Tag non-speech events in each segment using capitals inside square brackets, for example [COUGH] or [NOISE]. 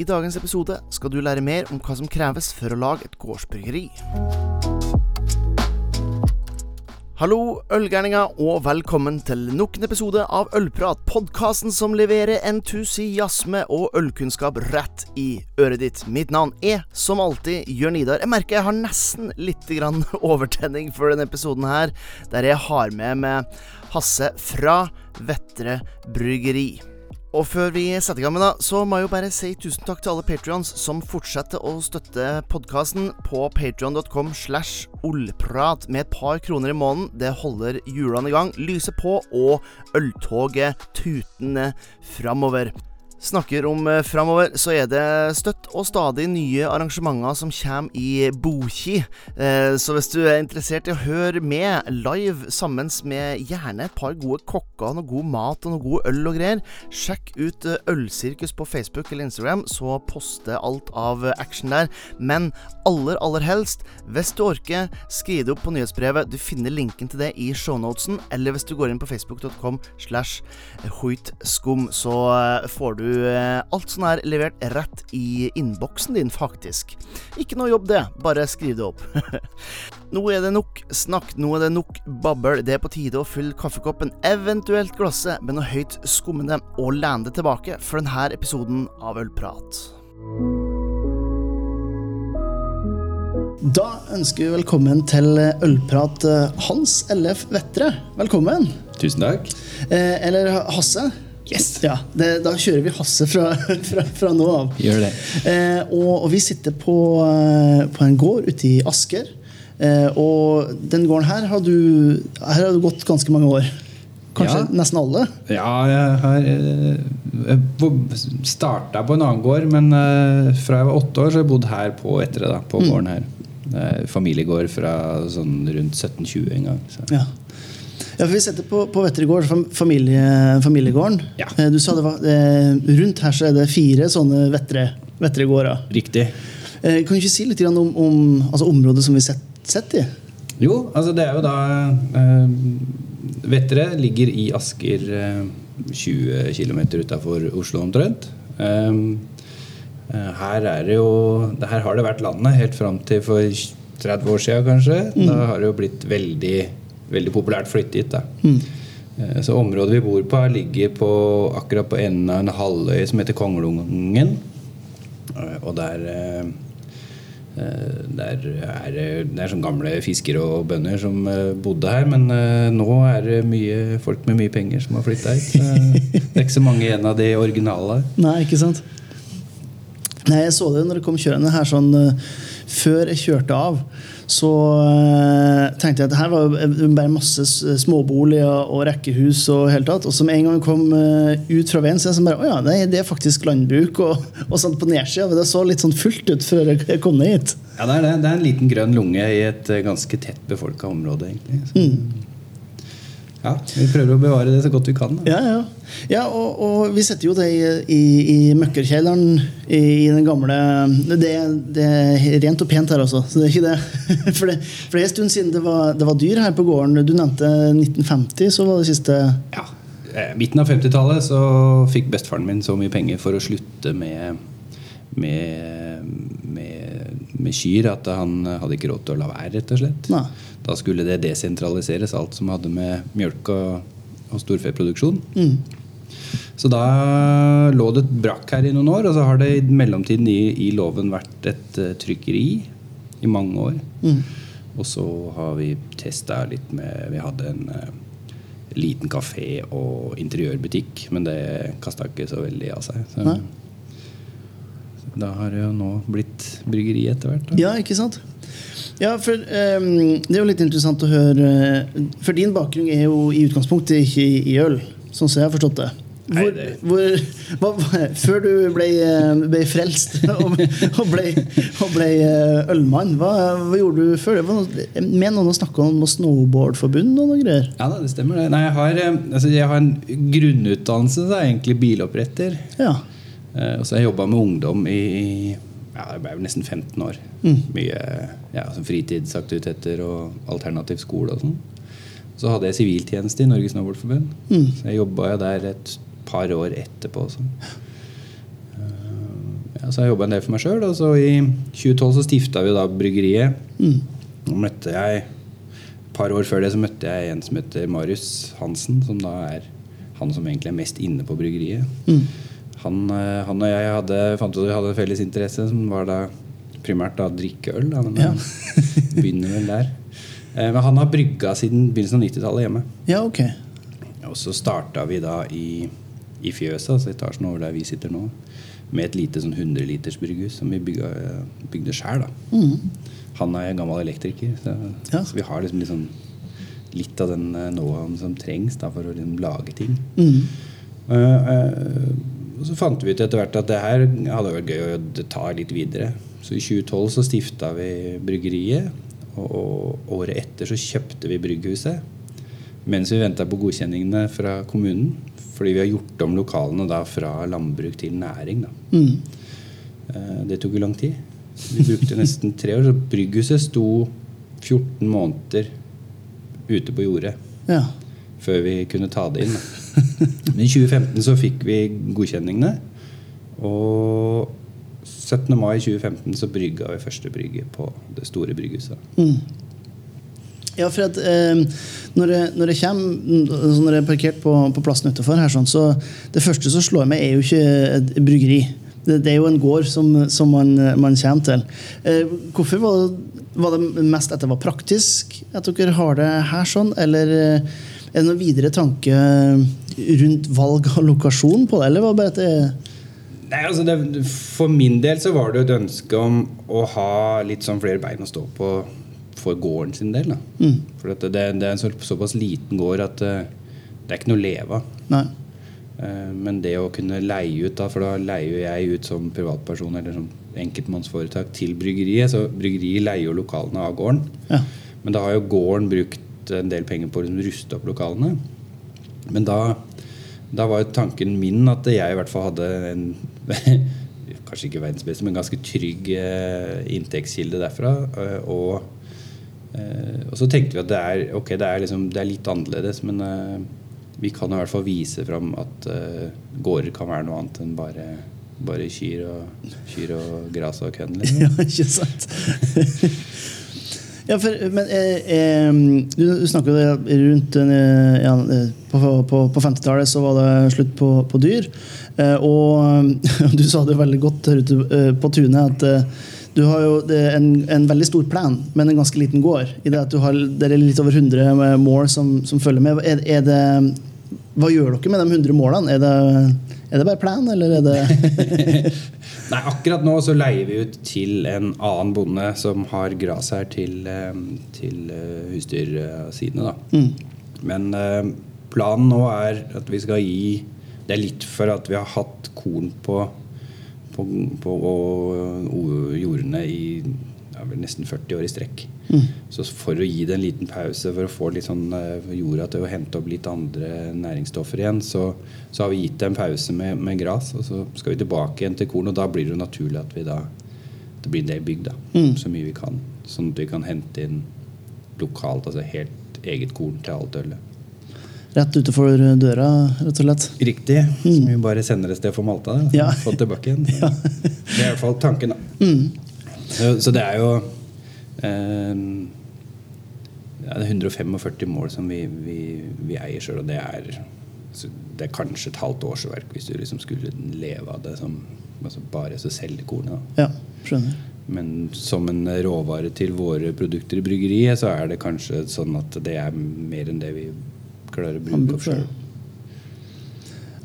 I dagens episode skal du lære mer om hva som kreves for å lage et gårdsbryggeri. Hallo, ølgærninger, og velkommen til nok en episode av Ølprat. Podkasten som leverer entusiasme og ølkunnskap rett i øret ditt. Mitt navn er som alltid Jørn Idar. Jeg merker jeg har nesten litt [LAUGHS] overtenning for denne episoden her, der jeg har med meg Hasse fra Vettre bryggeri. Og før vi setter i gang med det, så må jeg jo bare si tusen takk til alle patrions som fortsetter å støtte podkasten på patrion.com slash ollprat med et par kroner i måneden. Det holder hjulene i gang, lyset på og øltoget tutende framover. Snakker om eh, framover, så er det støtt og stadig nye arrangementer som kommer i Boki. Eh, så hvis du er interessert i å høre med live sammen med gjerne et par gode kokker, noe god mat og noe god øl og greier, sjekk ut eh, Ølsirkus på Facebook eller Instagram, så poster alt av action der. Men aller, aller helst, hvis du orker, skriv det opp på nyhetsbrevet. Du finner linken til det i shownotesen, eller hvis du går inn på facebook.com slash hoitskum, så får du alt sånn her levert rett i innboksen din, faktisk. Ikke noe jobb, det. Bare skriv det opp. [LAUGHS] nå er det nok snakk, nå er det nok babbel. Det er på tide å fylle kaffekoppen, eventuelt glasset, med noe høyt skummende, og lene det tilbake for denne episoden av Ølprat. Da ønsker vi velkommen til Ølprat Hans LF Vettre. Velkommen. Tusen takk. Eh, eller Hasse. Yes. Ja, det, Da kjører vi Hasse fra, [LAUGHS] fra, fra nå av. Gjør det. Eh, og, og, vi sitter på, på en gård ute i Asker. Eh, og den gården her har du Her har du gått ganske mange år. Kanskje Ja. nesten alle? Ja, jeg har eh, starta på en annen gård, men eh, fra jeg var åtte år, så har jeg bodd her på Vettre. da, På gården her. Det er familiegård fra sånn rundt 1720 en gang. Så. Ja. Ja, for Vi setter på, på Vettergård, familie, familiegården. Ja. Eh, Du sa det var eh, Rundt her så er det fire sånne Vettre, Vettre-gårder. Riktig. Eh, kan du ikke si litt om, om altså området som vi sitter i? Jo, altså det er jo da eh, Vettre ligger i Asker eh, 20 km utafor Oslo omtrent. Eh, eh, her er det jo Her har det vært landet helt fram til for 30 år siden, kanskje. Da har det jo blitt veldig, veldig populært flytte hit. da. Eh, Så området vi bor på, ligger på, akkurat på enden av en halvøy som heter Kongelungen. Eh, Og der eh, Der er, det- det er sånn gamle fiskere og bønder som bodde her, men nå er det mye folk med mye penger som har flytta hit. Det er ikke så mange igjen av de originale. Nei, ikke sant? Nei, Jeg så det når det kom kjørende her sånn Før jeg kjørte av, så eh, tenkte jeg at her var bare masse småboliger og rekkehus. Og helt tatt. Og som en gang kom eh, ut fra veien, så jeg sånn bare Å ja, det er, det faktisk landbruk. Og, og sånn på nedsida. Det så litt sånn fullt ut før jeg kom ned hit. Ja, det er, det. det er en liten grønn lunge i et eh, ganske tett befolka område, egentlig. Så, Ja, Vi prøver å bevare det så godt vi kan. Da. Ja, ja. ja og, og vi setter jo det i, i, i møkkerkjelleren i, i den gamle det, det er rent og pent her, altså. Så det er ikke det. [LAUGHS] For det, for det er en stund siden det var, det var dyr her på gården. Du nevnte 1950, så var det siste Ja. eh, Midten av 50-tallet så fikk bestefaren min så mye penger for å slutte med, med, med, med kyr at han hadde ikke råd til å la være, rett og slett. Nei. Da skulle det desentraliseres, alt som hadde med mjølk og, og storfeproduksjon. Mm. Så da lå det et brakk her i noen år, og så har det i mellomtiden i, i loven vært et uh, trykkeri i mange år. Mm. Og så har vi testa litt med Vi hadde en uh, liten kafé og interiørbutikk, men det kasta ikke så veldig av seg. Så, da har det jo nå blitt bryggeri etter hvert. Ja, ikke sant? Ja, for um, Det er jo litt interessant å høre For din bakgrunn er jo i utgangspunktet ikke i, i øl, sånn som jeg har forstått det. Hvor, hvor, hva, før du ble, eh, ble frelst [LAUGHS] og, og ble, og ble eh, ølmann, hva, hva gjorde du før det? Med noen å snakke om snowboardforbund og noe greier. Ja, det stemmer det. Nei, jeg har, eh, altså, jeg har en grunnutdannelse, så er egentlig biloppretter. Ja. Eh, og så har jeg jobba med ungdom i ja, det ble nesten 15 år. Mye ja, sånn fritidsaktiviteter og alternativ skole og sånn. Så hadde jeg siviltjeneste i Norges Snowboardforbund. Så jeg jobba der et par år etterpå. Sånn. Eh, Ja, så har jeg jobba en del for meg sjøl. Og så i 2012 så stifta vi da bryggeriet. Mm. Og møtte jeg Et par år før det så møtte jeg en som heter Marius Hansen, som da er han som egentlig er mest inne på bryggeriet. Mm. Han, eh, han og jeg hadde, fant ut at vi hadde en felles interesse, som var da primært da drikke øl. Da, men Ja. [LAUGHS] begynner vel der. Eh, Men han har brygga siden begynnelsen av 90-tallet hjemme. Ja, ok. Og så starta vi da i, i fjøset, altså etasjen over der vi sitter nå, med et lite sånn 100 liters brygghus som vi bygga, bygde sjøl. Mm. Han er gammel elektriker, så, Ja. så vi har liksom, liksom litt av den eh, know-howen som trengs da, for å liksom lage ting. Mm. Uh, uh, og så fant vi ut etter hvert at det her hadde vært gøy å ta litt videre. Så i 2012 så stifta vi bryggeriet, og, og året etter så kjøpte vi brygghuset. Mens vi venta på godkjenningene fra kommunen. Fordi vi har gjort om lokalene da fra landbruk til næring. Da. Mm. Eh, Det tok jo lang tid. Vi brukte nesten tre år. Så brygghuset sto 14 måneder ute på jordet Ja. før vi kunne ta det inn. Da. [LAUGHS] Men i 2015 så fikk vi godkjenningene. Og 17. mai 2015 så brygga vi første brygge på det store brygghuset. Mm. Ja, for at eh, når, jeg, når jeg kommer altså Når jeg er parkert på, på plassen utenfor her, sånn, så det første som slår meg, er jo ikke et bryggeri. Det, det er jo en gård som, som man, man kommer til. Eh, hvorfor var det, var det mest at det var praktisk at dere har det her sånn, eller eh, er det noen videre tanke rundt valg av lokasjon på det, eller var det bare at det Nei, altså det, For min del så var det jo et ønske om å ha litt sånn flere bein å stå på for gården sin del. Mm. For det, det er en så, såpass liten gård at eh, det er ikke noe å leve av. Eh, Men det å kunne leie ut, da, for da leier jeg ut som privatperson eller som enkeltmannsforetak til bryggeriet. Så bryggeriet leier jo lokalene av gården. Ja. Men da har jo gården brukt en del penger på å liksom ruste opp lokalene. Men da, da var tanken min at jeg i hvert fall hadde en [LAUGHS] Kanskje ikke verdens beste, men ganske trygg eh, inntektskilde derfra. eh, og, eh, og så tenkte vi at det er, okay, det er, liksom, det er litt annerledes, men vi kan i hvert fall vise fram at gårder kan være noe annet enn bare, bare kyr og, kyr og gras og kønn. Liksom. [LAUGHS] Ja, ikke sant? [LAUGHS] ja, for, men eh, eh, du, du snakker jo rundt eh, ja, eh, På, på, på 50-tallet så var det slutt på, på dyr. Eh, og [LAUGHS] du sa det veldig godt her ute eh, på tunet at du har jo en, en veldig stor plan, men en ganske liten gård. I det at du har, det er litt over 100 mål som, som følger med. Er, er det, hva gjør dere med de 100 målene? Er det, er det bare plan, eller er det [LAUGHS] Nei, akkurat nå så leier vi ut til en annen bonde som har gras her til, eh, til eh, husdyrsidene. da. Mm. Men eh, planen nå er at vi skal gi Det er litt for at vi har hatt korn på, på, på og- jordene i ja, vel nesten 40 år i strekk. Mm. Så for å gi det en liten pause, for å få litt sånn eh, jorda til å hente opp litt andre næringsstoffer igjen, så, så har vi gitt det en pause med, med gras. Og så skal vi tilbake igjen til korn, og da blir det jo naturlig at vi da det blir en del da, Mm. Så mye vi kan. Sånn at vi kan hente inn lokalt, altså helt eget korn til alt ølet. rett utenfor døra, rett og slett? Riktig. Så vi bare sender et sted for Malta Da, Mm. Ja. få det tilbake igjen. [LAUGHS] Ja. Det er i hvert fall tanken, da. Mm. Så, så det er jo eh, ja, det er 145 mål som vi, vi, vi eier sjøl, og det er, det er kanskje et halvt årsverk hvis du liksom skulle leve av det som altså bare så selge kornet. Ja, skjønner. Men som en råvare til våre produkter i bryggeriet, så er det kanskje sånn at det er mer enn det vi klarer å bruke opp sjøl.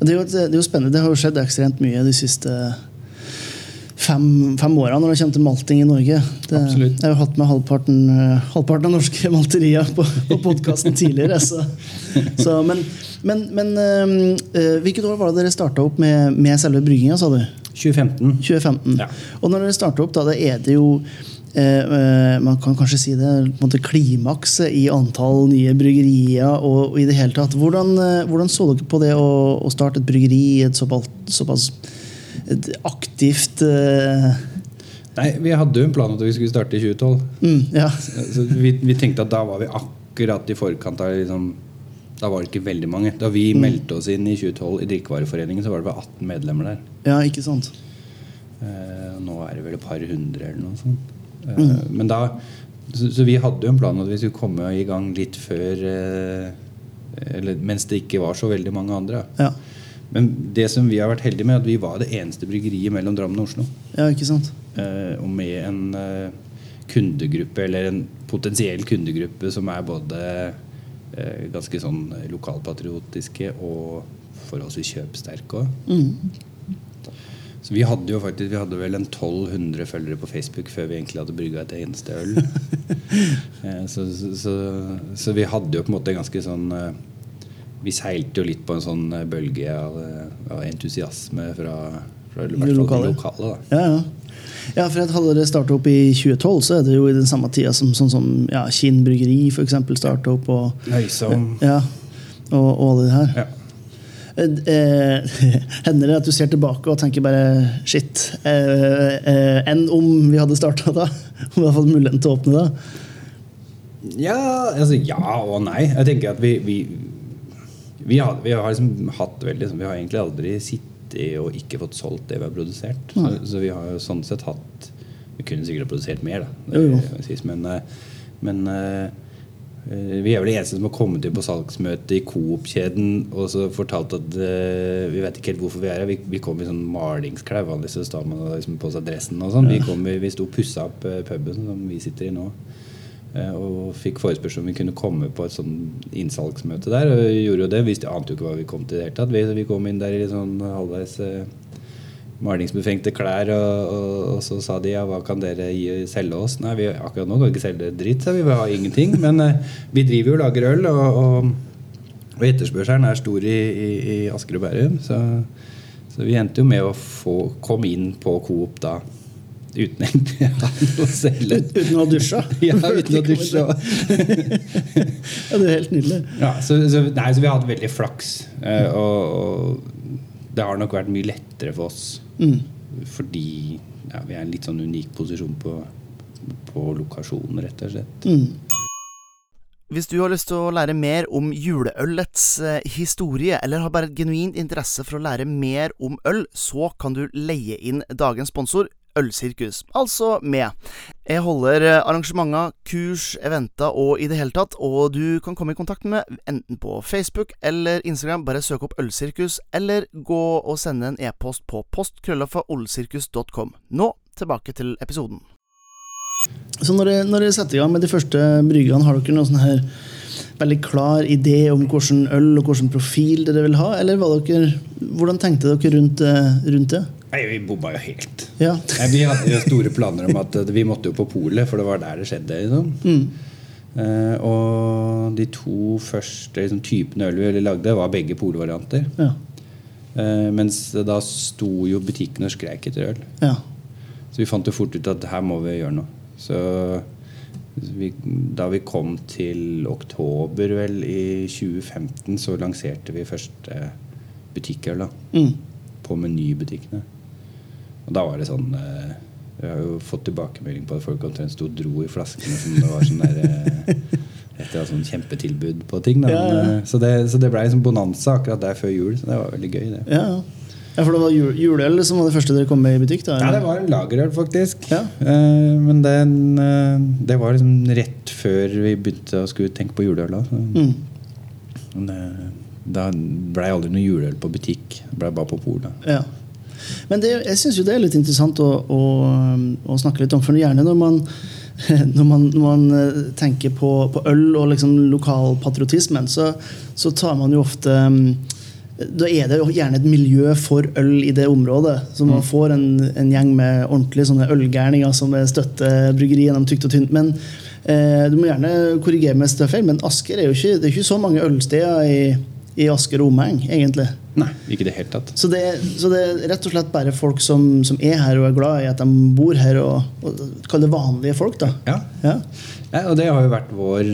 Det er, jo, det er jo spennende. Det har jo skjedd ekstremt mye de siste fem, fem åra når det kommer til malting i Norge. Det, jeg har jo hatt med halvparten, eh, halvparten av norske [LAUGHS] malterier på, på podkasten tidligere. Så, så, men men, men eh, eh, hvilket år var det dere starta opp med, med selve brygginga, sa du? 2015. 2015. Ja. Og når dere starter opp, da, det er det jo eh, eh, Man kan kanskje si det på en måte klimakset i antall nye bryggerier. Og, og i det hele tatt. Hvordan, hvordan så dere på det å, å starte et bryggeri i et såpass, såpass et aktivt eh, Nei, vi hadde jo en plan at vi skulle starte i 2012. mm, Ja. Så vi, vi tenkte at da var vi akkurat i forkant av liksom, Da var det ikke veldig mange. Da vi meldte oss inn i 2012 i Drikkevareforeningen, så var det bare 18 medlemmer der. ja, ikke sant? Eh, nå er det vel et par hundre eller noe sånt. Eh, Men da så, så vi hadde jo en plan at vi skulle komme i gang litt før eh, eller, Mens det ikke var så veldig mange andre. Ja. Men det som vi har vært heldige med, er at vi var det eneste bryggeriet mellom Drammen og Oslo. ja, ikke sant? Eh, og med en eh, kundegruppe, eller en potensiell kundegruppe, som er både eh, ganske sånn lokalpatriotiske og forholdsvis kjøpsterke òg. Mm. Så vi hadde jo faktisk Vi hadde vel en 1200 følgere på Facebook før vi egentlig hadde brygga et eneste øl. [LAUGHS] Eh, så, så, så, så vi hadde jo på en måte ganske sånn eh, Vi seilte jo litt på en sånn eh, bølge av, eh, av entusiasme fra, fra i hvert fall de lokale. lokale. da. Ja, ja. ja, for at hadde det starta opp i 2012, så er det jo i den samme tida som sånn som ja, Kinn bryggeri for eksempel starta opp. Og, Nøysom. ja, og, og alle det her. Ja. Eh, eh, [LAUGHS] Hender det at du ser tilbake og tenker bare shit eh, eh, Enn om vi hadde starta da? [LAUGHS] Om vi hadde fått muligheten til å åpne da? Ja, altså ja og nei. Jeg tenker at vi Vi, vi, har, vi har liksom hatt veldig sånn- Vi har egentlig aldri sittet og ikke fått solgt det vi har produsert. Så, så vi har jo sånn sett hatt Vi kunne sikkert ha produsert mer, da. Jo, jo. Men, eh, men eh, eh, vi er vel de eneste som har kommet inn på salgsmøte i Coop-kjeden og så fortalt at uh, vi vet ikke helt hvorfor vi er her. Vi, vi kom i sånn malingsklær. Vanligvis så står man liksom på seg dressen og sånn. Vi, kom, vi sto og pussa opp puben som vi sitter i nå. Eh, Og fikk forespørsel om vi kunne komme på et sånn innsalgsmøte der. Og vi gjorde jo det. Vi ante jo ikke hva vi kom til i det hele tatt. Vi, kom inn der i sånn halvveis eh, malingsbefengte klær, og, og, og så sa de ja, hva kan dere gi, selge oss? Nei, vi, akkurat nå kan vi ikke selge dritt, sa vi. Vi har ingenting. Men eh, vi driver jo og lager øl, og, og, og etterspørselen er stor i, i, i Asker og Bærum. Så, så vi endte jo med å få komme inn på Coop da. Uten egentlig å ha noe. Uten å ha dusja? [LAUGHS] Ja, uten å dusje. [LAUGHS] ja, det er helt nydelig. Ja, så, så, nei, så vi har hatt veldig flaks. eh, og, og det har nok vært mye lettere for oss. Mm. Fordi ja, vi er i en litt sånn unik posisjon på, på lokasjonen, rett og slett. Mm. Hvis du har lyst til å lære mer om juleølets eh, historie, eller har bare et genuint interesse for å lære mer om øl, så kan du leie inn dagens sponsor, Ølsirkus, altså med. Jeg holder eh, arrangementer, kurs, eventer og i det hele tatt, og du kan komme i kontakt med enten på Facebook eller Instagram, bare søk opp Ølsirkus, eller gå og sende en e-post på postkrøllafaolsirkus.com. Nå tilbake til episoden. Så når dere, setter i gang med de første bryggene, har dere noen sånn her veldig klar idé om hvordan øl og hvordan profil dere vil ha? Eller dere, hvordan tenkte dere rundt, eh, rundt det? Nei, vi bomma jo helt. Ja. Nei, vi hadde jo store planer om at eh, vi måtte jo på polet, for det var der det skjedde. Liksom. Mm. Eh, og de to første liksom, typene øl vi lagde, var begge polvarianter. Ja. Eh, mens da sto jo butikkene og skreik etter øl. ja. Så vi fant jo fort ut at her må vi gjøre noe. Så vi, da vi kom til oktober vel i 2015, så lanserte vi første butikkøl Mm. på menybutikkene. Og da var det sånn eh, Vi har jo fått tilbakemelding på at folk omtrent sto og dro i flaskene som det var sånn der eh, et eller annet sånn kjempetilbud på ting. Ja, ja. Eh, Så det, så det ble liksom bonanza akkurat der før jul. Så det var veldig gøy, det. Ja, ja. for det var jul, juleøl som var det første dere kom med i butikk? da? Ja, det var en lagerøl, faktisk. Ja. Eh, men den, eh, det var liksom rett før vi begynte å skulle tenke på juleøl. Da. Så, Mm. men, eh, da blei aldri noe juleøl på butikk. Det blei bare på polet. Ja. Men det, jeg syns jo det er litt interessant å, å, å snakke litt om. For gjerne når man, [LAUGHS] når man, når man eh, tenker på, på øl og liksom lokalpatriotismen, så, så tar man jo ofte mm, Da er det jo gjerne et miljø for øl i det området. Så man får en, en gjeng med ordentlige sånne ølgærninger som støtter bryggeriet gjennom tykt og tynt. Men eh, du må gjerne korrigere meg hvis det er feil, men Asker er jo ikke, det er ikke så mange ølsteder i, i Asker og omegn, egentlig. Nei, ikke det helt tatt. Så det, så det er rett og slett bare folk som, som er her og er glad i at de bor her, og, og kall det vanlige folk, da. Ja. Ja. Ja, og det har jo vært vår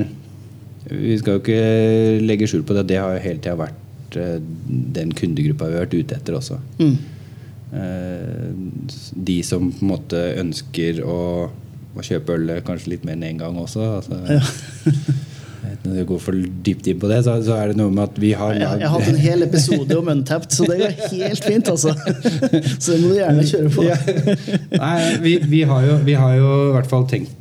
Vi skal jo ikke legge skjul på det. Det har jo hele tida vært eh, den kundegruppa vi har vært ute etter også. Mm. Eh, De som på en måte ønsker å, å kjøpe øl kanskje litt mer enn én gang også. Altså, [LAUGHS] Når du går for dypt inn på det, så, så, er det noe med at vi har lag... jeg, har hatt en hel episode om Untapped, så det går helt fint, altså. Så det må du gjerne kjøre på. Ja. Nei, vi, vi, har jo, vi, har jo, i hvert fall tenkt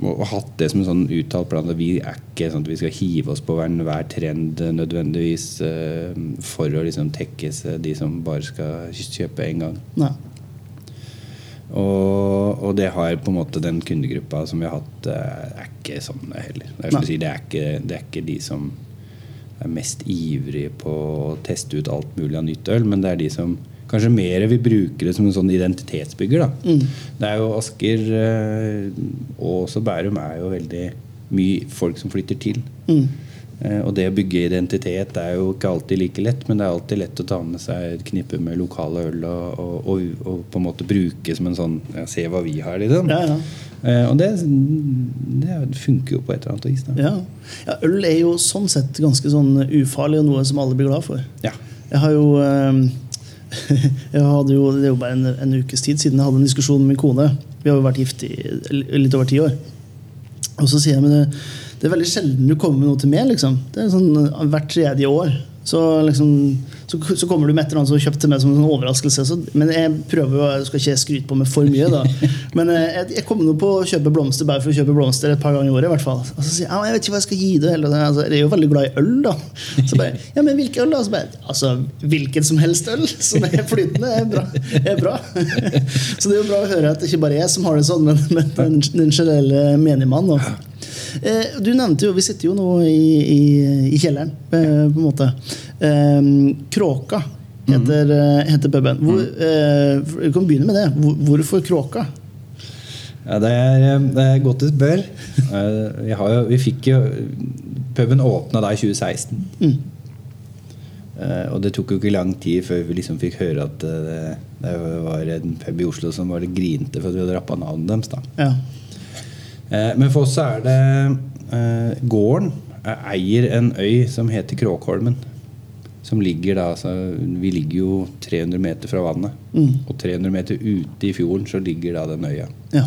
og hatt det som en sånn uttalt plan vi er ikke sånn at vi skal hive oss på hver trend nødvendigvis uh, for å liksom tekkes de som bare skal kjøpe én gang. Nei. Og, og, det har på en måte den kundegruppa som vi har hatt, eh, er ikke sånn heller. Det er, si, det, er ikke, det er, ikke, de som er mest ivrige på å teste ut alt mulig av nytt øl, men det er de som kanskje mer vil bruke det som en sånn identitetsbygger. Mm. Det er jo Asker eh, og også Bærum er jo veldig mye folk som flytter til. Mm. Eh, og det å bygge identitet er jo ikke alltid like lett, men det er alltid lett å ta med seg et knippe med lokale øl og, og, og, og på en måte bruke som en sånn ja, Se hva vi har, liksom. Ja, ja. Eh, og det, det, funker jo på et eller annet vis. Ja. ja. Øl er jo sånn sett ganske sånn ufarlig og noe som alle blir glad for. Ja. Jeg har jo eh, [LAUGHS] jeg hadde jo, Det er jo bare en, en, ukes tid siden jeg hadde en diskusjon med min kone. Vi har jo vært gift i litt over ti år. Og så sier jeg men det, er veldig sjelden du kommer med noe til meg. Liksom. Det er sånn uh, Hvert tredje år så, liksom, så, så, kommer du med et eller annet som du kjøpte til meg som en sånn overraskelse. Så, men jeg prøver jo, jeg skal ikke skryte på meg for mye. da [LAUGHS] Men uh, jeg, jeg kommer nå på å kjøpe blomster bare for å kjøpe blomster et par ganger i året. i hvert fall Og så sier jeg jeg vet ikke hva jeg skal gi det. Eller, altså, jeg er jo veldig glad i øl, da. Så bare, ja, men hvilken øl, da? Så bare, altså, Hvilken som helst øl som er flytende, er bra. Er bra. [LAUGHS] Så det er jo bra å høre at det ikke bare er jeg som har det sånn, men, men den, den generelle menigmann. Eh, du nevnte jo Vi sitter jo nå i, i, i kjelleren, eh, på en måte. Eh, Kråka heter, mm. heter puben. Hvor, mm. Vi kan begynne med det. hvorfor Kråka? Ja, det er, det er godt du spør. Vi, jo, vi fikk jo Puben åpna da i 2016. Mm. Uh, og det tok jo ikke lang tid før vi liksom fikk høre at det, det var en pub i Oslo som var litt grinte for at vi hadde rappa navnet deres. da ja. Eh, men for oss er det eh, Gården eier en øy som heter Kråkholmen. Som ligger da altså, Vi ligger jo 300 meter fra vannet. Mm. Og 300 meter ute i fjorden så ligger da den øya. Ja.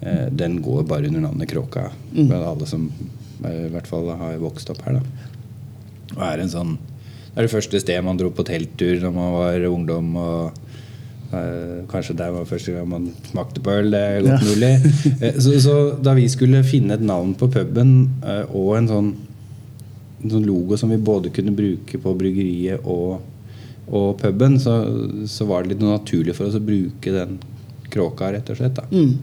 Eh, den går bare under navnet Kråka. Mm. Alle som i hvert fall har vokst opp her. da Og er en sånn Det er det første stedet man dro på telttur når man var ungdom. og Eh, kanskje det var første gang man smakte på øl. Det er godt mulig. [LAUGHS] Eh, så, så, da vi skulle finne et navn på puben eh, og en sånn, en sånn, logo som vi både kunne bruke på bryggeriet og, og puben, så, så, var det litt naturlig for oss å bruke den kråka, rett og slett. Mm.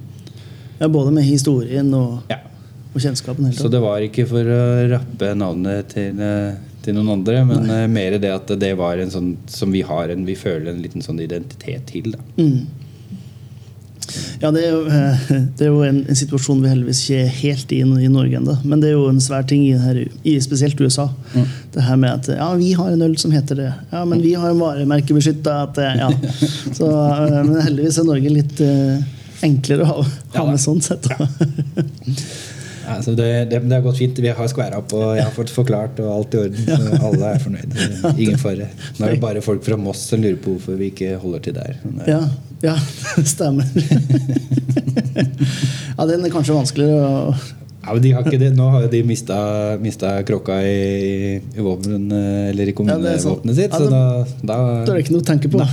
Ja, både med historien og, ja. og kjennskapen. Så det var ikke for å rappe navnet til til noen andre, men uh, mer det at det var en sånn som vi har en, vi føler en liten sånn identitet til. da mm. Ja, det er jo, eh, det er jo en, en, situasjon vi heldigvis ikke er helt i i Norge ennå. Men det er jo en svær ting i, her, i spesielt USA. Mm. Det her med at ja, vi har en øl som heter det. Ja, men vi har en varemerkebeskytta ja. [LAUGHS] Så, eh, Men heldigvis er Norge litt uh, enklere å ha, ha med sånn sett. Ja. Altså det, det, det, har gått fint. Vi har skværa opp, og jeg har fått forklart, og alt i orden. Så alle er fornøyde. Ingen fare. Nå er det bare folk fra Moss som lurer på hvorfor vi ikke holder til der. Ja, ja [LAUGHS] stemmer. ja, den er kanskje vanskeligere å ja, men de har ikke det. Nå har jo de mista, mista krokka i, i, våpen, eller i kommunevåpenet sitt. Ja, så da, da, da er det ikke noe å tenke på. [LAUGHS]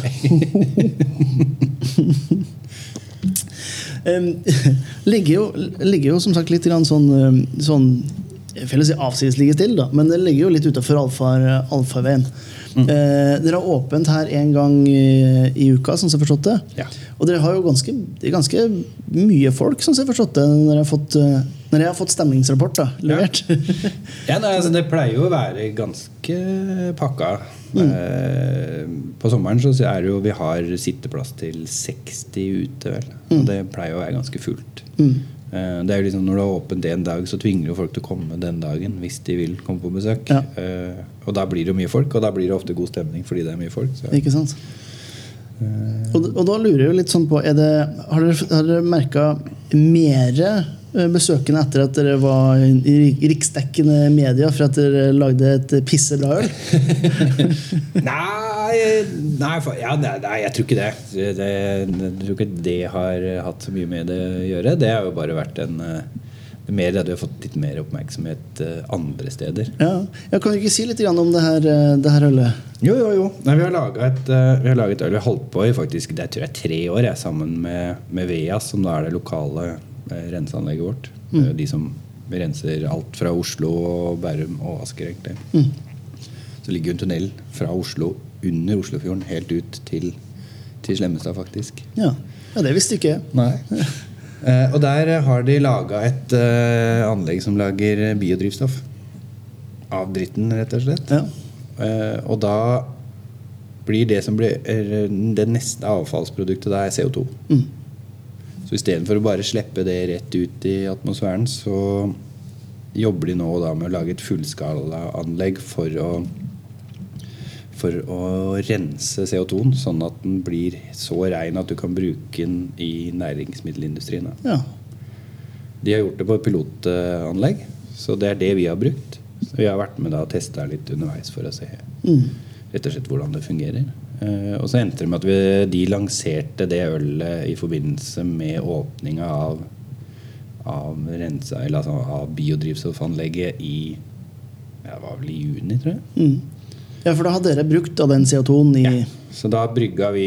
ligger, jo, ligger jo som sagt litt sånn, sånn si avsides ligger til, da, men det ligger jo litt utafor allfarveien. Mm. Eh, dere har åpent her en gang i, i uka, sånn som jeg har forstått det. Ja. Og dere har jo ganske, ganske mye folk, sånn som jeg har forstått det, når jeg har fått, eh, når jeg har fått stemningsrapport da, levert. Ja. [LAUGHS] ja nei, altså, det pleier jo å være ganske pakka. Mm. Eh, på sommeren så er det jo vi har sitteplass til 60 ute, vel. Mm. Og det pleier å være ganske fullt. Mm. Eh, det er jo liksom Når det har åpent en dag, så tvinger jo folk til å komme den dagen hvis de vil komme på besøk. Ja. Eh, og da blir det jo mye folk, og da blir det ofte god stemning fordi det er mye folk. Så. Ikke sant? Og, og, da lurer jeg jo litt sånn på det, Har dere, har dere merka mere besøkende etter at dere var i riksdekkende media for at dere lagde et pissebra øl? [LAUGHS] nei, nei, ja, nei, jeg tror ikke det. det. Jeg tror ikke det har hatt så mye med det å gjøre. Det har jo bare vært en, Det er mer at vi har fått litt mer oppmerksomhet eh, andre steder. Ja. ja kan du ikke si litt om det her, eh, det her ølet? Jo, jo, jo. Nei, vi har laga et, vi har laget øl. Vi har holdt på i faktisk, det tror jeg tre år jeg, sammen med, med Veas, som da er det lokale renseanlegget vårt. Mm. Uh, de som renser alt fra Oslo og Bærum og Asker, egentlig. Mm. Så ligger jo en tunnel fra Oslo under Oslofjorden helt ut til, til Slemmestad, faktisk. Ja. ja, det visste ikke jeg. Nei. Uh, [LAUGHS] og der har de laga et uh, anlegg som lager biodrivstoff. Av dritten, rett og slett. Ja. Uh, og da blir det som blir det neste avfallsproduktet da er CO2. Mm. Så istedenfor å bare slippe det rett ut i atmosfæren, så jobber de nå da med å lage et fullskalaanlegg for å for å rense CO2-en, sånn at den blir så rein at du kan bruke den i næringsmiddelindustrien. Ja. De har gjort det på et pilotanlegg, så det er det vi har brukt. Så vi har vært med og testa litt underveis for å se mm. rett og slett hvordan det fungerer. Uh, og så endte det med at vi, de lanserte det ølet i forbindelse med åpninga av, av, rensa, altså av biodrivstoffanlegget i ja, det var vel i juni, tror jeg. Mm. Ja, For da hadde dere brukt av den CO2-en i ja. Så da brygga vi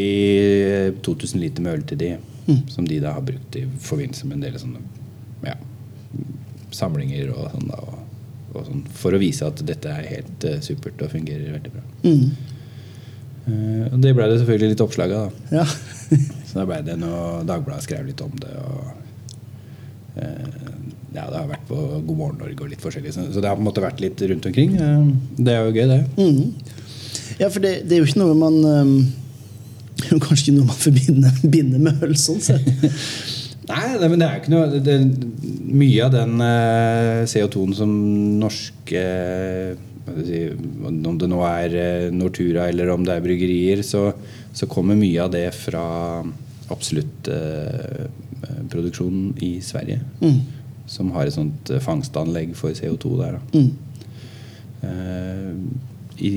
2000 liter med øl til de, mm. som de da har brukt i forbindelse med en del sånne ja, samlinger og sånn. da, og, og sånn, For å vise at dette er helt uh, supert og fungerer veldig bra. Mm. Uh, og det ble det selvfølgelig litt oppslag av. Ja. [LAUGHS] så da ble det noe Dagbladet skrev litt om det. og eh, ja, det har vært på God morgen Norge og litt forskjellig. Så det har på en måte vært litt rundt omkring. Det er jo gøy, det. Mm. Ja, for det, det, er jo ikke noe man [LAUGHS] um, Kanskje ikke noe man forbinder [LAUGHS] binder med øl, sånn sett. Nei, det, men det er jo ikke noe det, Mye av den uh, CO2-en som norske si, Om det nå er uh, Nortura eller om det er bryggerier, så, så kommer mye av det fra absolutt eh, produksjonen i Sverige. Mm som har et sånt eh, fangstanlegg for CO2 der. Mm. Eh, I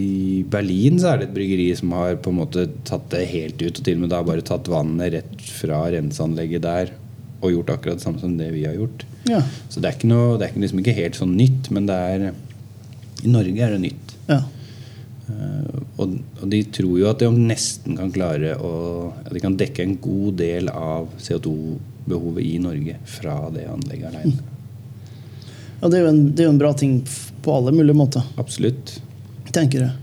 Berlin så er det et bryggeri som har på en måte tatt det helt ut, og til og med da bare tatt vannet rett fra renseanlegget der og gjort akkurat det samme som det vi har gjort. Ja. Så det er, ikke noe, det er liksom ikke helt sånn nytt, men det er i Norge er det nytt. Ja. Uh, og, og, de tror jo at de nesten kan klare å At de kan dekke en god del av CO2-behovet i Norge fra det anlegget alene. Ja, det er, en, det er, jo en, bra ting på alle mulige måter. Absolutt. Tenker jeg.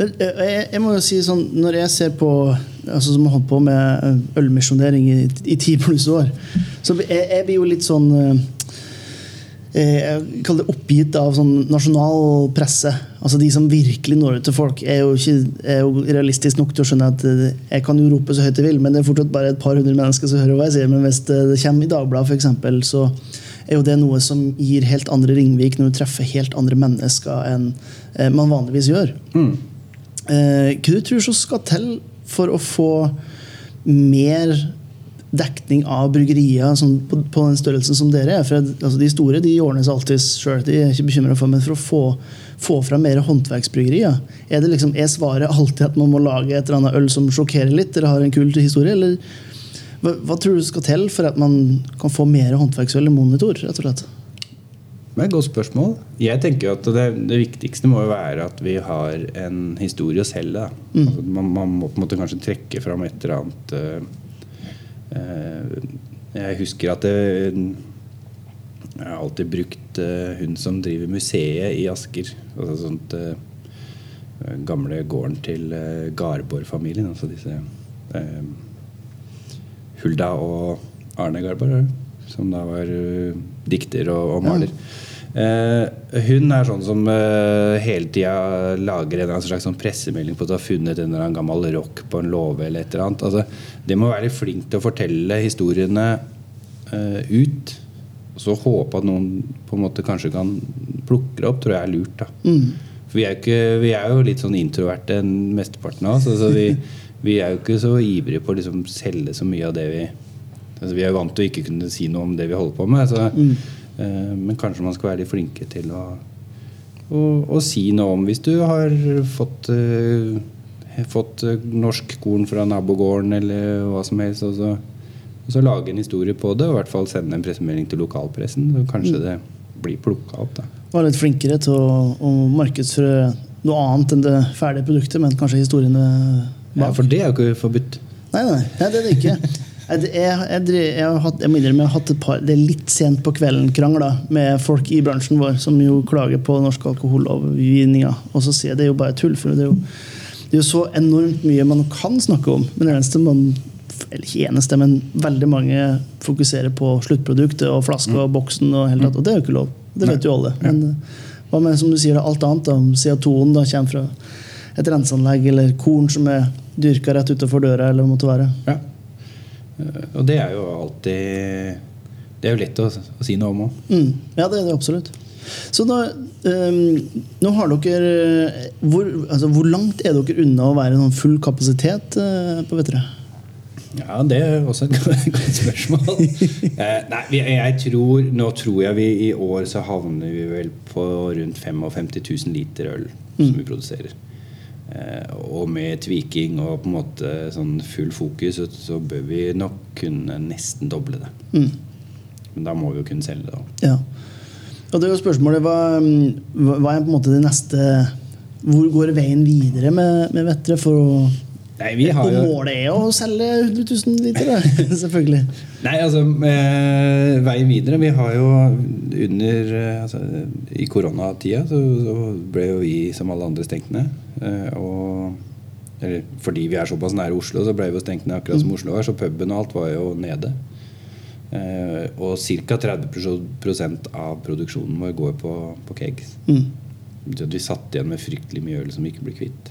Eh, jeg, jeg, må jo si sånn, Når jeg ser på altså Som har holdt på med ølmisjonering i, i ti pluss år, så jeg, jeg blir jo litt sånn Eh, jeg kaller det oppgitt av sånn nasjonal presse. Altså De som virkelig når ut til folk, er jo ikke er jo realistisk nok til å skjønne at eh, jeg kan jo rope så høyt jeg vil, men det er fortsatt bare et par hundre mennesker som hører hva jeg sier. Men hvis det kommer i Dagbladet, eksempel, så er jo det noe som gir helt andre ringvik når du treffer helt andre mennesker enn eh, man vanligvis gjør. Mm. Hva du tror som skal til for å få mer dekning av bryggerier sånn, på, på, den størrelsen som dere er. For altså, De store de ordner seg alltid sjøl, de er ikke bekymra for. Men for å få, få fram mer håndverksbryggerier, er, det liksom, er svaret alltid at man må lage et eller annet øl som sjokkerer litt, eller har en kul historie? eller hva, hva, tror du skal til for at man kan få mer håndverksøl i monitor? rett og slett? Det er et godt spørsmål. Jeg tenker at det, det, viktigste må jo være at vi har en historie å selge. Mm. Altså, man, man, må på en måte kanskje trekke fram et eller annet Eh, jeg husker at det, jeg har alltid brukt eh, hun som driver museet i Asker. Altså sånt eh, gamle gården til Garborg-familien. Altså disse Hulda og Arne Garborg, som da var dikter og, og maler. Ja. Uh, hun er sånn som uh, hele tida lager en slags sånn pressemelding på at du har funnet en eller annen gammel rock på en låve. eller et eller annet altså, Det må være flink til å fortelle historiene uh, ut. Og så håpe at noen på en måte kanskje kan plukke det opp, tror jeg er lurt. da mm. For vi er, ikke, vi er, jo litt sånn introverte mesteparten av oss. Altså, vi, vi, er jo ikke så ivrige på å liksom selge så mye av det vi altså, Vi er jo vant til å ikke kunne si noe om det vi holder på med. Så mm Eh, men kanskje man skal være litt flinke til å, å, å si noe om hvis du har fått, uh, fått norsk korn fra nabogården eller hva som helst. Og så Og så lage en historie på det, og i hvert fall sende en pressemelding til lokalpressen. Så kanskje det blir plukka opp. da. Var litt flinkere til å, å markedsføre noe annet enn det ferdige produktet, men kanskje historiene bak. Ja. For det er jo ikke forbudt. Nei, nei, nei, det er det ikke. [LAUGHS] Jeg, jeg, jeg, har hatt, jeg må innrømme, jeg har hatt et par Det er litt sent på kvelden-krangler med folk i bransjen vår som jo klager på norsk alkohollovgivninga. Og så sier jeg det er jo bare tull, for det er jo, det er jo så enormt mye man kan snakke om. Men det eneste man eller ikke eneste, men veldig mange fokuserer på sluttproduktet og flaska og boksen. Og, hele tatt, og det er jo ikke lov. Det vet jo alle. Men eh, hva med som du sier, alt annet? da, Om CO2-en da kommer fra et renseanlegg eller korn som er dyrka rett utenfor døra, eller hva det måtte være. Ja. Eh, Og det er jo alltid Det er jo lett å, å si noe om òg. Mm. Ja, det er det absolutt. Så da, um, nå har dere hvor, altså, hvor langt er dere unna å være noen full kapasitet uh, på Vettere? Ja, det er også et [LAUGHS] godt spørsmål. eh, nei, jeg tror, Nå tror jeg vi i år så havner vi vel på rundt 55 000 liter øl som vi produserer. Eh, og med tweaking og på en måte sånn full fokus, så, bør vi nok kunne nesten doble det. Mm. Men da må vi jo kunne selge det. Ja. Og det er jo spørsmålet hva, hva hva er på en måte det neste Hvor går veien videre med, med Vettre for å Nei, vi har jo målet er å selge 100 000 liter, da. [LAUGHS] selvfølgelig. Nei, altså Veien videre Vi har jo under eh, altså, I koronatida så, så ble jo vi som alle andre stengt ned. Eh, og eller, fordi vi er såpass nære Oslo, så ble vi jo stengt ned akkurat som Oslo er. Så puben og alt var jo nede. Eh, og ca. 30% av produksjonen vår går på, på kegs. Mm. Vi satt igjen med fryktelig mye øl som vi ikke ble kvitt.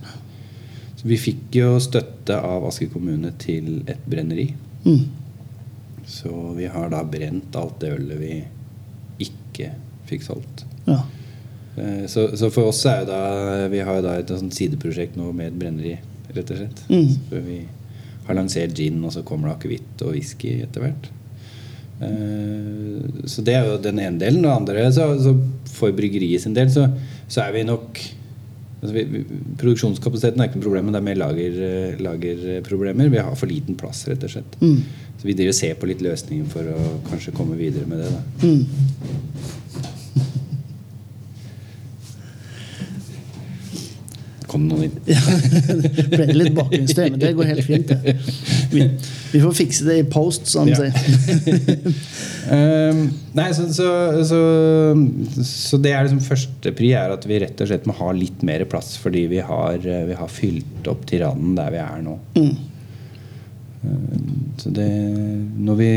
Så vi fikk jo støtte av Asker kommune til et brenneri. Mm. Så vi har da brent alt det ølet vi ikke fikk solgt. Ja. Eh, Så, så for oss er jo da Vi har jo da et sånt sideprosjekt nå med et brenneri, rett og slett. Mm. Så vi har lansert gin, og så kommer det akevitt og whisky etter hvert. Eh, Så det er jo den ene delen. Og den andre, så, så for bryggeriet sin del, så, så er vi nok altså vi, Produksjonskapasiteten er ikke noe problem, men det er mer lager, eh, lagerproblemer. Vi har for liten plass, rett og slett. Mm. Så vi driver og ser på litt løsninger for å kanskje komme videre med det. Da. Mm. Kom noen inn? Ja, det ble litt bakgrunnsstøy, men det går helt fint. Det. Vi, vi får fikse det i post, som de Ja. sier. [LAUGHS] Nei, så, så, så, så det er liksom førstepri er at vi rett og slett må ha litt mer plass, fordi vi har, eh, vi har fylt opp Tyrannen der vi er nå. Mm. Ehm, så det, når vi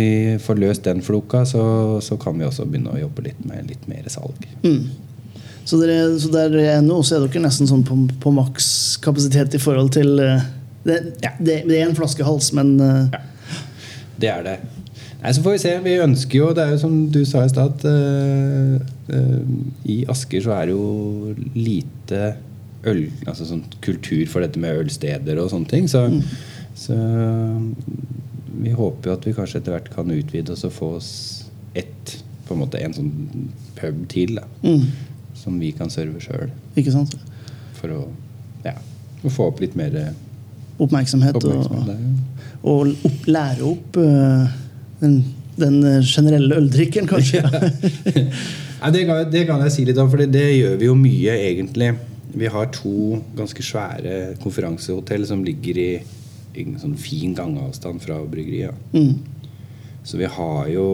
får løst den floka, så, så kan vi også begynne å jobbe litt med litt mer salg. Mm. Så, dere, så der er nå så er dere nesten sånn på, på makskapasitet i forhold til eh, det, Ja. det, det er en flaskehals, men eh, Ja. Det er det. Nei, Så får vi se. Vi ønsker jo Det er jo som du sa i stad, at uh, uh, i Asker så er det jo lite øl Altså sånn kultur for dette med ølsteder og sånne ting. Så, så vi håper jo at vi kanskje etter hvert kan utvide oss og få oss ett på en måte en sånn pub til. da mm, Som vi kan serve sjøl. For å, ja, å få opp litt mer Oppmerksomhet, oppmerksomhet. og, der, ja. og opp, lære opp uh, den, den eh, generelle øldrikken, kanskje. [LAUGHS] ja, det, kan, det kan jeg si litt om, for det gjør vi jo mye, egentlig. Vi har to ganske svære konferansehotell som ligger i, i en sånn fin gangavstand fra bryggeriet. Mm, Så vi har jo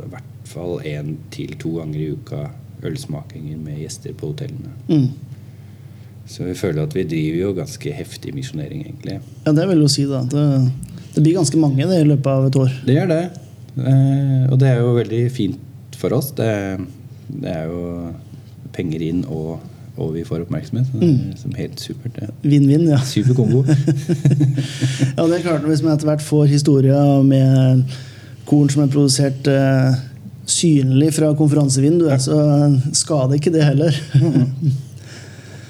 i hvert fall én til to ganger i uka ølsmakinger med gjester på hotellene. mm. Så vi føler at vi driver jo ganske heftig misjonering, egentlig. Ja, det vil jo si, da. Det, det blir ganske mange det i løpet av et år. Det gjør det. Eh, og det er jo veldig fint for oss. Det, det er jo penger inn, og, og vi får oppmerksomhet. Så det er som helt supert. Vinn-vinn, ja. Super kombo. [LAUGHS] Ja, det er klart Hvis man etter hvert får historier med korn som er produsert eh, synlig fra konferansevinduet, så skader ikke det heller. [LAUGHS]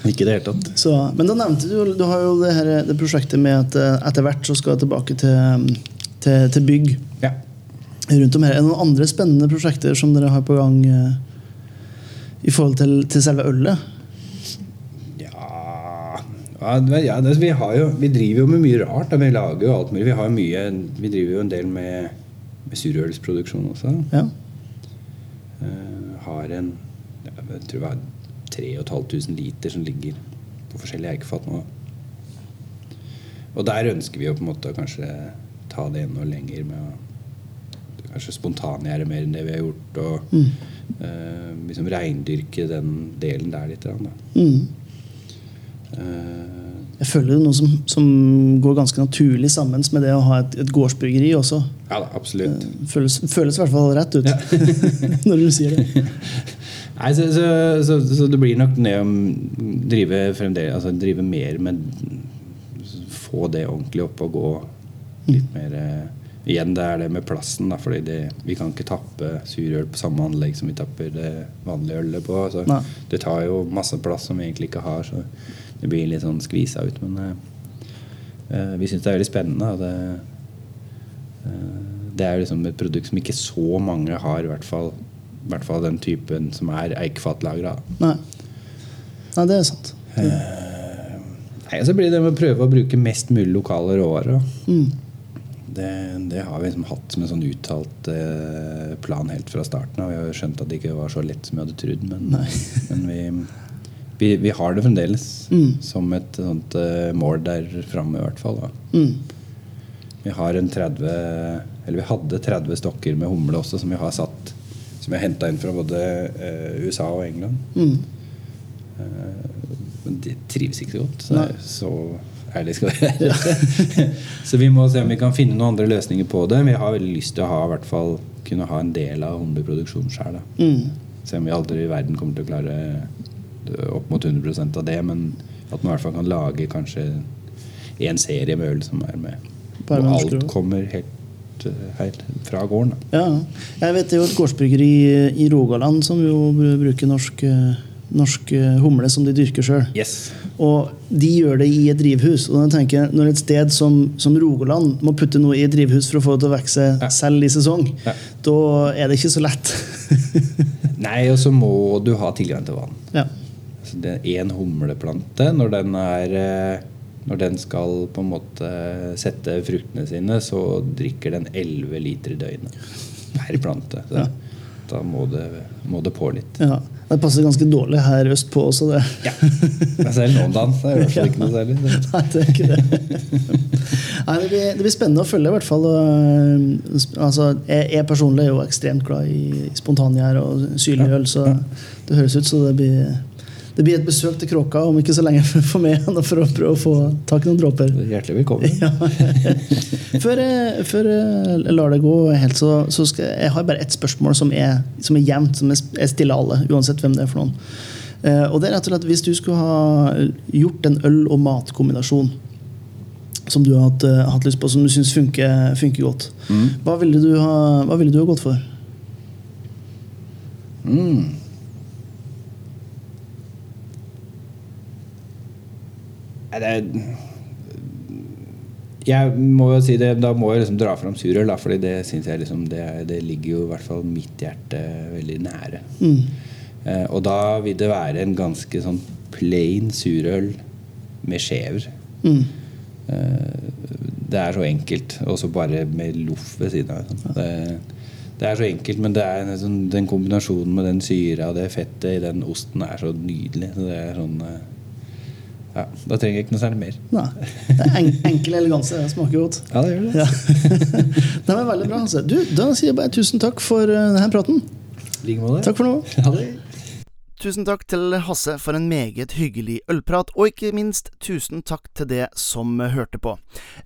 Ikke det hele tatt. Så, men da nevnte du Du har jo det, her, det prosjektet med at eh, etter hvert så skal jeg tilbake til, til, til bygg Ja. rundt om her. Er det noen andre spennende prosjekter som dere har på gang eh, i forhold til, til selve ølet? Ja, ja, det- vi, har jo, vi driver jo med mye rart. Da. Vi lager jo alt mulig. Vi, har mye, vi driver jo en del med med surølsproduksjon også. Ja. Uh, har en jeg tror det var 3500 liter som ligger på forskjellige eikefat nå. Og der ønsker vi jo på en måte å kanskje ta det enda lenger med å kanskje spontangjære mer enn det vi har gjort. Og mm. uh, liksom reindyrke den delen der litt. Da. Mm. Uh, jeg føler det er noe som, som, går ganske naturlig sammen med det å ha et, et gårdsbryggeri også. Ja, da, absolutt. Eh, føles, føles i hvert fall rett ut ja. [LAUGHS] når du sier det. [LAUGHS] Nei, så, så, så, så, det blir nok ned om drive, altså, drive mer med Få det ordentlig opp og gå litt mm. mer eh, Igjen det er det med plassen. Da, fordi det, vi kan ikke tappe surøl på samme anlegg som vi tapper det vanlige ølet på. Så det tar jo masse plass som vi egentlig ikke har. Så det blir litt sånn skvisa ut. Men uh, vi syns det er veldig spennende. Det, uh, det er liksom et produkt som ikke så mange har, i hvert fall, i hvert fall den typen som er eikfatlagra. Nei. Nei, det er sant. Mm. nei, så blir det med å prøve å bruke mest mulig lokale råvarer. Mm. Det, det, har vi liksom hatt som en sånn uttalt eh, plan helt fra starten av. Vi har skjønt at det ikke var så lett som vi hadde trodd, men, [LAUGHS] men vi, vi, vi, har det fremdeles mm. som et sånt mål der framme, i hvert fall. Mm. Vi har en 30 Eller vi hadde 30 stokker med humle også, som vi har satt Som jeg henta inn fra både eh, USA og England. Mm. Eh, men de trives ikke så godt. Så, så ærlig skal vi være. [LAUGHS] så vi må se om vi kan finne noen andre løsninger på det. Vi har veldig lyst til å ha, hvert fall, kunne ha en del av humleproduksjonen sjøl. Mm. Se om vi aldri i verden kommer til å klare opp mot 100% av det, men at man i hvert fall kan lage kanskje en serie med øl som er med. Og alt kommer helt, eh, helt fra gården. Ja, jeg vet det er jo et gårdsbryggeri i Rogaland som jo bruker norsk, eh, norsk eh, humle som de dyrker sjøl. Yes. Og de gjør det i et drivhus. Og jeg tenker, Når et sted som, som, Rogaland må putte noe i et drivhus for å få det til å vokse ja. selv i sesong, ja. da er det ikke så lett. [LAUGHS] Nei, og så må du ha tilgang til vann. Ja én humleplante, når den er når den skal på en måte sette fruktene sine, så drikker den 11 liter i døgnet per plante. Så ja. Da må det, må det, på litt. Ja, Det passer ganske dårlig her østpå også, det. Ja. Selv nå om dagen. Det er i hvert fall ikke noe særlig. Nei, det er ikke det. Nei, det, blir, det blir spennende å følge, i hvert fall. Eh, altså, jeg, jeg personlig er jo ekstremt glad i spontangjær og syrlig øl, så det høres ut så det blir det blir et besøk til Kråka om ikke så lenge for meg for å prøve å få tak i noen dråper. Hjertelig velkommen. Ja. [LAUGHS] Før, jeg, før jeg lar det gå helt, så, så skal jeg har bare ett spørsmål som er, som er jevnt, som jeg stiller alle, uansett hvem det er for noen. Eh, og det er rett og slett Hvis du skulle ha gjort en øl- og matkombinasjon som du har hatt, hatt lyst på, som du syns funker, funker, godt, mm. hva, ville du ha, hva ville du ha gått for? Mm. Jeg må jo si det, Da må jeg liksom dra fram surøl, da, Fordi det syns jeg liksom det, det, ligger jo i hvert fall mitt hjerte veldig nære. Mm. Eh, og da vil det være en ganske sånn plain surøl med skjever. Mm. Eh, det er så enkelt. Og så bare med loff ved siden av. Liksom. Det, det, er så enkelt, men det er sånn, den kombinasjonen med den syra og det fettet i den osten er så nydelig. Så det er sånn eh, ja, Da trenger jeg ikke noe særlig mer. Nei, det er en, Enkel eleganse. Det smaker godt. Ja, det gjør det. Ja. [LAUGHS] det var veldig bra. Altså. Du, Da sier jeg bare tusen takk for uh, denne praten. Like måte. Takk for nå. Ha det. Tusen takk til Hasse for en meget hyggelig ølprat, og ikke minst tusen takk til det som hørte på.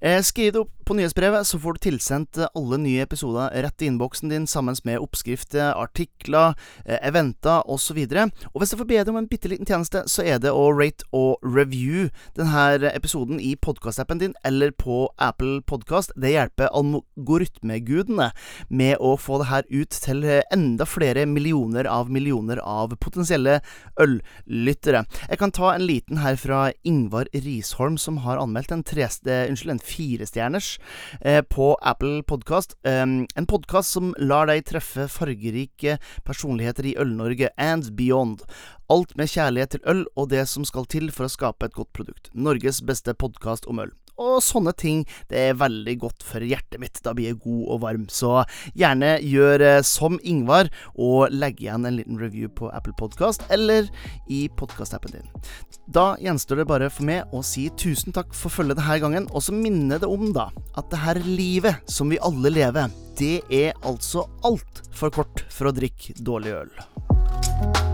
Eh, skriv det opp på nyhetsbrevet, så får du tilsendt alle nye episoder rett i innboksen din sammen med oppskrifter, artikler, eh, eventer osv. Og, og hvis du får be deg om en bitte liten tjeneste, så er det å rate og review denne episoden i podkastappen din eller på Apple Podkast. Det hjelper algoritmegudene med å få det her ut til enda flere millioner av millioner av potensielle øllyttere. Jeg kan ta en liten her fra Ingvar Risholm, som har anmeldt en, treste, unnskyld, en firestjerners eh, på Apple Podkast. En podkast som lar deg treffe fargerike personligheter i Øl-Norge and beyond. Alt med kjærlighet til øl og det som skal til for å skape et godt produkt. Norges beste podkast om øl. Og sånne ting. Det er veldig godt for hjertet mitt. Da blir jeg god og varm. Så gjerne gjør eh, som Ingvar, og legg igjen en liten review på Apple Podcast eller i podkastappen din. Da gjenstår det bare for meg å si tusen takk for følget denne gangen, og så minner det om da at det her livet som vi alle lever, det er altså altfor kort for å drikke dårlig øl.